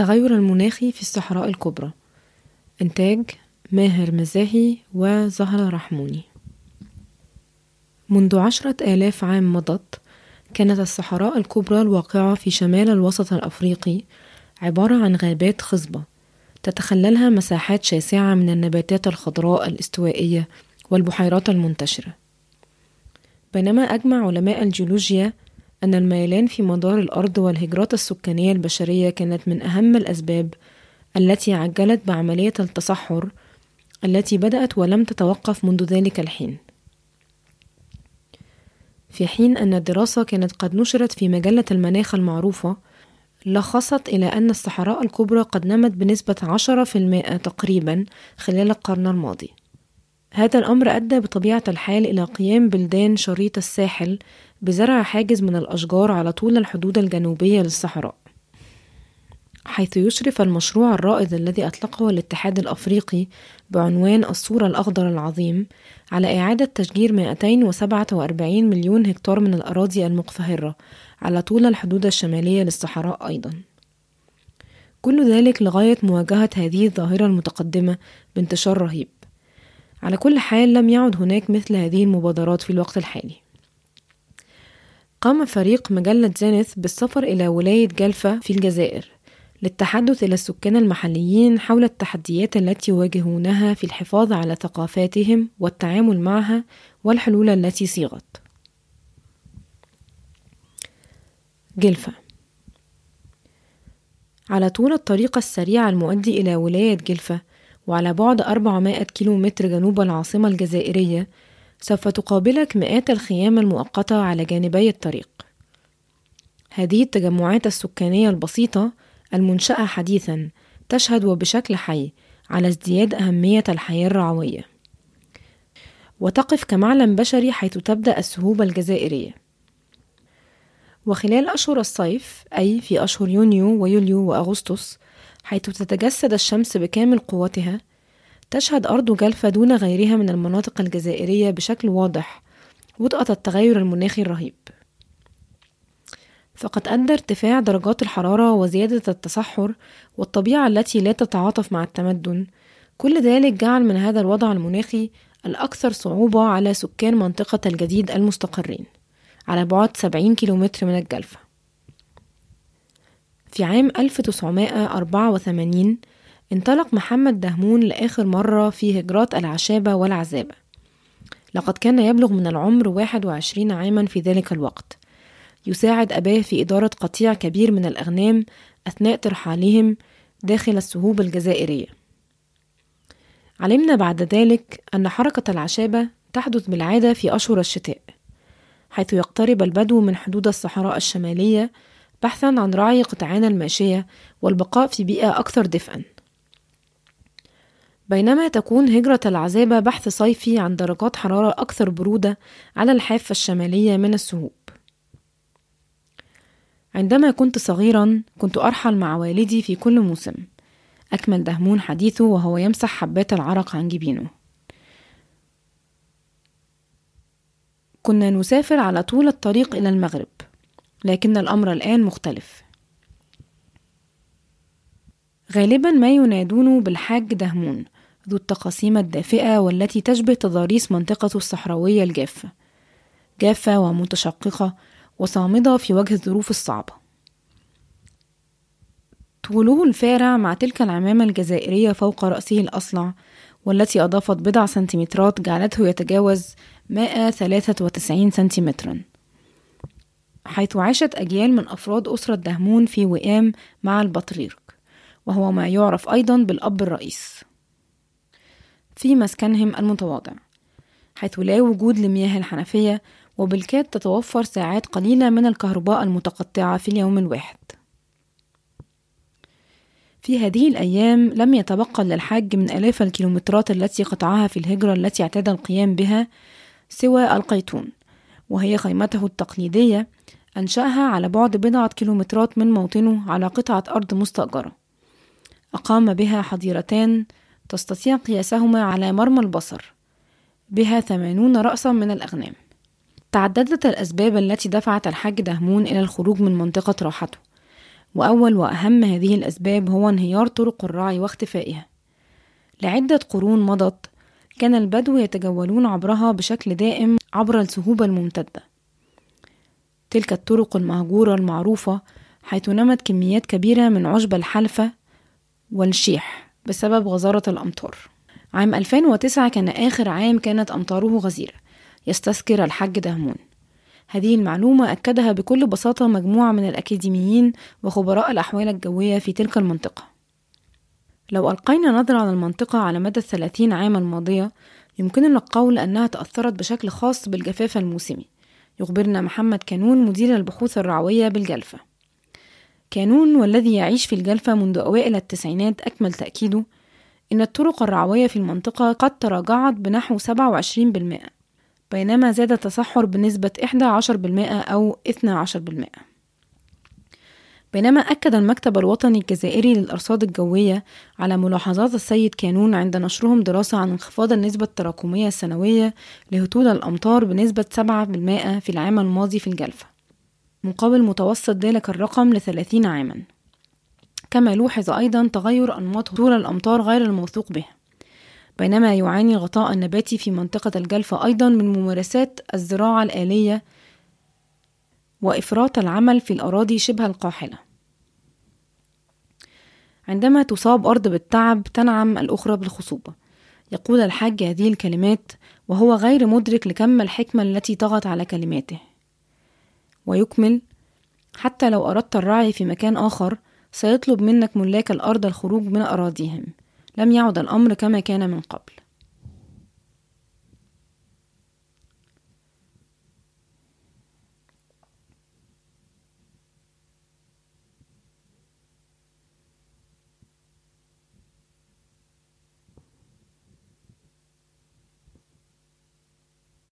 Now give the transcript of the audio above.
التغير المناخي في الصحراء الكبرى. إنتاج ماهر مزاهي وزهرة رحموني. منذ عشرة آلاف عام مضت كانت الصحراء الكبرى الواقعة في شمال الوسط الأفريقي عبارة عن غابات خصبة تتخللها مساحات شاسعة من النباتات الخضراء الاستوائية والبحيرات المنتشرة. بينما أجمع علماء الجيولوجيا أن الميلان في مدار الأرض والهجرات السكانية البشرية كانت من أهم الأسباب التي عجلت بعملية التصحر التي بدأت ولم تتوقف منذ ذلك الحين. في حين أن الدراسة كانت قد نشرت في مجلة المناخ المعروفة لخصت إلى أن الصحراء الكبرى قد نمت بنسبة 10% تقريبا خلال القرن الماضي. هذا الأمر أدى بطبيعة الحال إلى قيام بلدان شريط الساحل بزرع حاجز من الأشجار على طول الحدود الجنوبية للصحراء حيث يشرف المشروع الرائد الذي أطلقه الاتحاد الأفريقي بعنوان الصورة الأخضر العظيم على إعادة تشجير 247 مليون هكتار من الأراضي المقفهرة على طول الحدود الشمالية للصحراء أيضا. كل ذلك لغاية مواجهة هذه الظاهرة المتقدمة بانتشار رهيب. على كل حال لم يعد هناك مثل هذه المبادرات في الوقت الحالي قام فريق مجلة زينث بالسفر إلى ولاية جلفة في الجزائر للتحدث إلى السكان المحليين حول التحديات التي يواجهونها في الحفاظ على ثقافاتهم والتعامل معها والحلول التي صيغت. جلفة على طول الطريق السريع المؤدي إلى ولاية جلفة وعلى بعد 400 كيلومتر جنوب العاصمة الجزائرية سوف تقابلك مئات الخيام المؤقتة على جانبي الطريق. هذه التجمعات السكانية البسيطة المنشأة حديثا تشهد وبشكل حي على ازدياد أهمية الحياة الرعوية. وتقف كمعلم بشري حيث تبدأ السهوبة الجزائرية. وخلال أشهر الصيف أي في أشهر يونيو ويوليو وأغسطس حيث تتجسد الشمس بكامل قوتها تشهد أرض جلفة دون غيرها من المناطق الجزائرية بشكل واضح وطأة التغير المناخي الرهيب. فقد أدى ارتفاع درجات الحرارة وزيادة التصحر والطبيعة التي لا تتعاطف مع التمدن. كل ذلك جعل من هذا الوضع المناخي الأكثر صعوبة على سكان منطقة الجديد المستقرين على بعد 70 كيلومتر من الجلفة. في عام 1984 انطلق محمد دهمون لآخر مرة في هجرات العشابة والعزابة لقد كان يبلغ من العمر 21 عاما في ذلك الوقت. يساعد أباه في إدارة قطيع كبير من الأغنام أثناء ترحالهم داخل السهوب الجزائرية. علمنا بعد ذلك أن حركة العشابة تحدث بالعادة في أشهر الشتاء حيث يقترب البدو من حدود الصحراء الشمالية بحثا عن رعي قطعان الماشية والبقاء في بيئة أكثر دفئا. بينما تكون هجرة العزابة بحث صيفي عن درجات حرارة أكثر برودة على الحافة الشمالية من السهوب. عندما كنت صغيرا كنت أرحل مع والدي في كل موسم. أكمل دهمون حديثه وهو يمسح حبات العرق عن جبينه. كنا نسافر على طول الطريق إلى المغرب. لكن الأمر الآن مختلف. غالبا ما ينادونه بالحاج دهمون ذو التقاسيم الدافئة والتي تشبه تضاريس منطقة الصحراوية الجافة جافة ومتشققة وصامدة في وجه الظروف الصعبة. طوله الفارع مع تلك العمامة الجزائرية فوق رأسه الأصلع والتي أضافت بضع سنتيمترات جعلته يتجاوز 193 سنتيمترا. حيث عاشت أجيال من أفراد أسرة دهمون في وئام مع البطريرك وهو ما يعرف أيضا بالأب الرئيس. في مسكنهم المتواضع حيث لا وجود لمياه الحنفية وبالكاد تتوفر ساعات قليلة من الكهرباء المتقطعة في اليوم الواحد. في هذه الأيام لم يتبقى للحاج من آلاف الكيلومترات التي قطعها في الهجرة التي اعتاد القيام بها سوى القيتون وهي خيمته التقليدية أنشأها على بعد بضعة كيلومترات من موطنه على قطعة أرض مستأجرة. أقام بها حظيرتان تستطيع قياسهما على مرمى البصر. بها ثمانون رأسا من الأغنام. تعددت الأسباب التي دفعت الحاج دهمون إلى الخروج من منطقة راحته. وأول وأهم هذه الأسباب هو انهيار طرق الرعي واختفائها. لعدة قرون مضت كان البدو يتجولون عبرها بشكل دائم عبر السهوب الممتدة. تلك الطرق المهجورة المعروفة حيث نمت كميات كبيرة من عشب الحلفة والشيح بسبب غزارة الأمطار. عام 2009 كان آخر عام كانت أمطاره غزيرة. يستذكر الحج دهمون. هذه المعلومة أكدها بكل بساطة مجموعة من الأكاديميين وخبراء الأحوال الجوية في تلك المنطقة. لو ألقينا نظرة على المنطقة على مدى الثلاثين عام الماضية يمكننا القول أنها تأثرت بشكل خاص بالجفاف الموسمي. يخبرنا محمد كانون مدير البحوث الرعوية بالجلفة. كانون والذي يعيش في الجلفة منذ أوائل التسعينات أكمل تأكيده إن الطرق الرعوية في المنطقة قد تراجعت بنحو 27% بينما زاد التصحر بنسبة 11% أو 12% بينما أكد المكتب الوطني الجزائري للأرصاد الجوية على ملاحظات السيد كانون عند نشرهم دراسة عن انخفاض النسبة التراكمية السنوية لهطول الأمطار بنسبة 7% في العام الماضي في الجلفة مقابل متوسط ذلك الرقم لثلاثين عاما. كما لوحظ أيضا تغير أنماط هطول الأمطار غير الموثوق به بينما يعاني الغطاء النباتي في منطقة الجلفة أيضا من ممارسات الزراعة الآلية وإفراط العمل في الأراضي شبه القاحلة. عندما تصاب أرض بالتعب تنعم الأخرى بالخصوبة. يقول الحاج هذه الكلمات وهو غير مدرك لكم الحكمة التي طغت على كلماته. ويكمل حتى لو أردت الرعي في مكان آخر سيطلب منك ملاك الأرض الخروج من أراضيهم. لم يعد الأمر كما كان من قبل.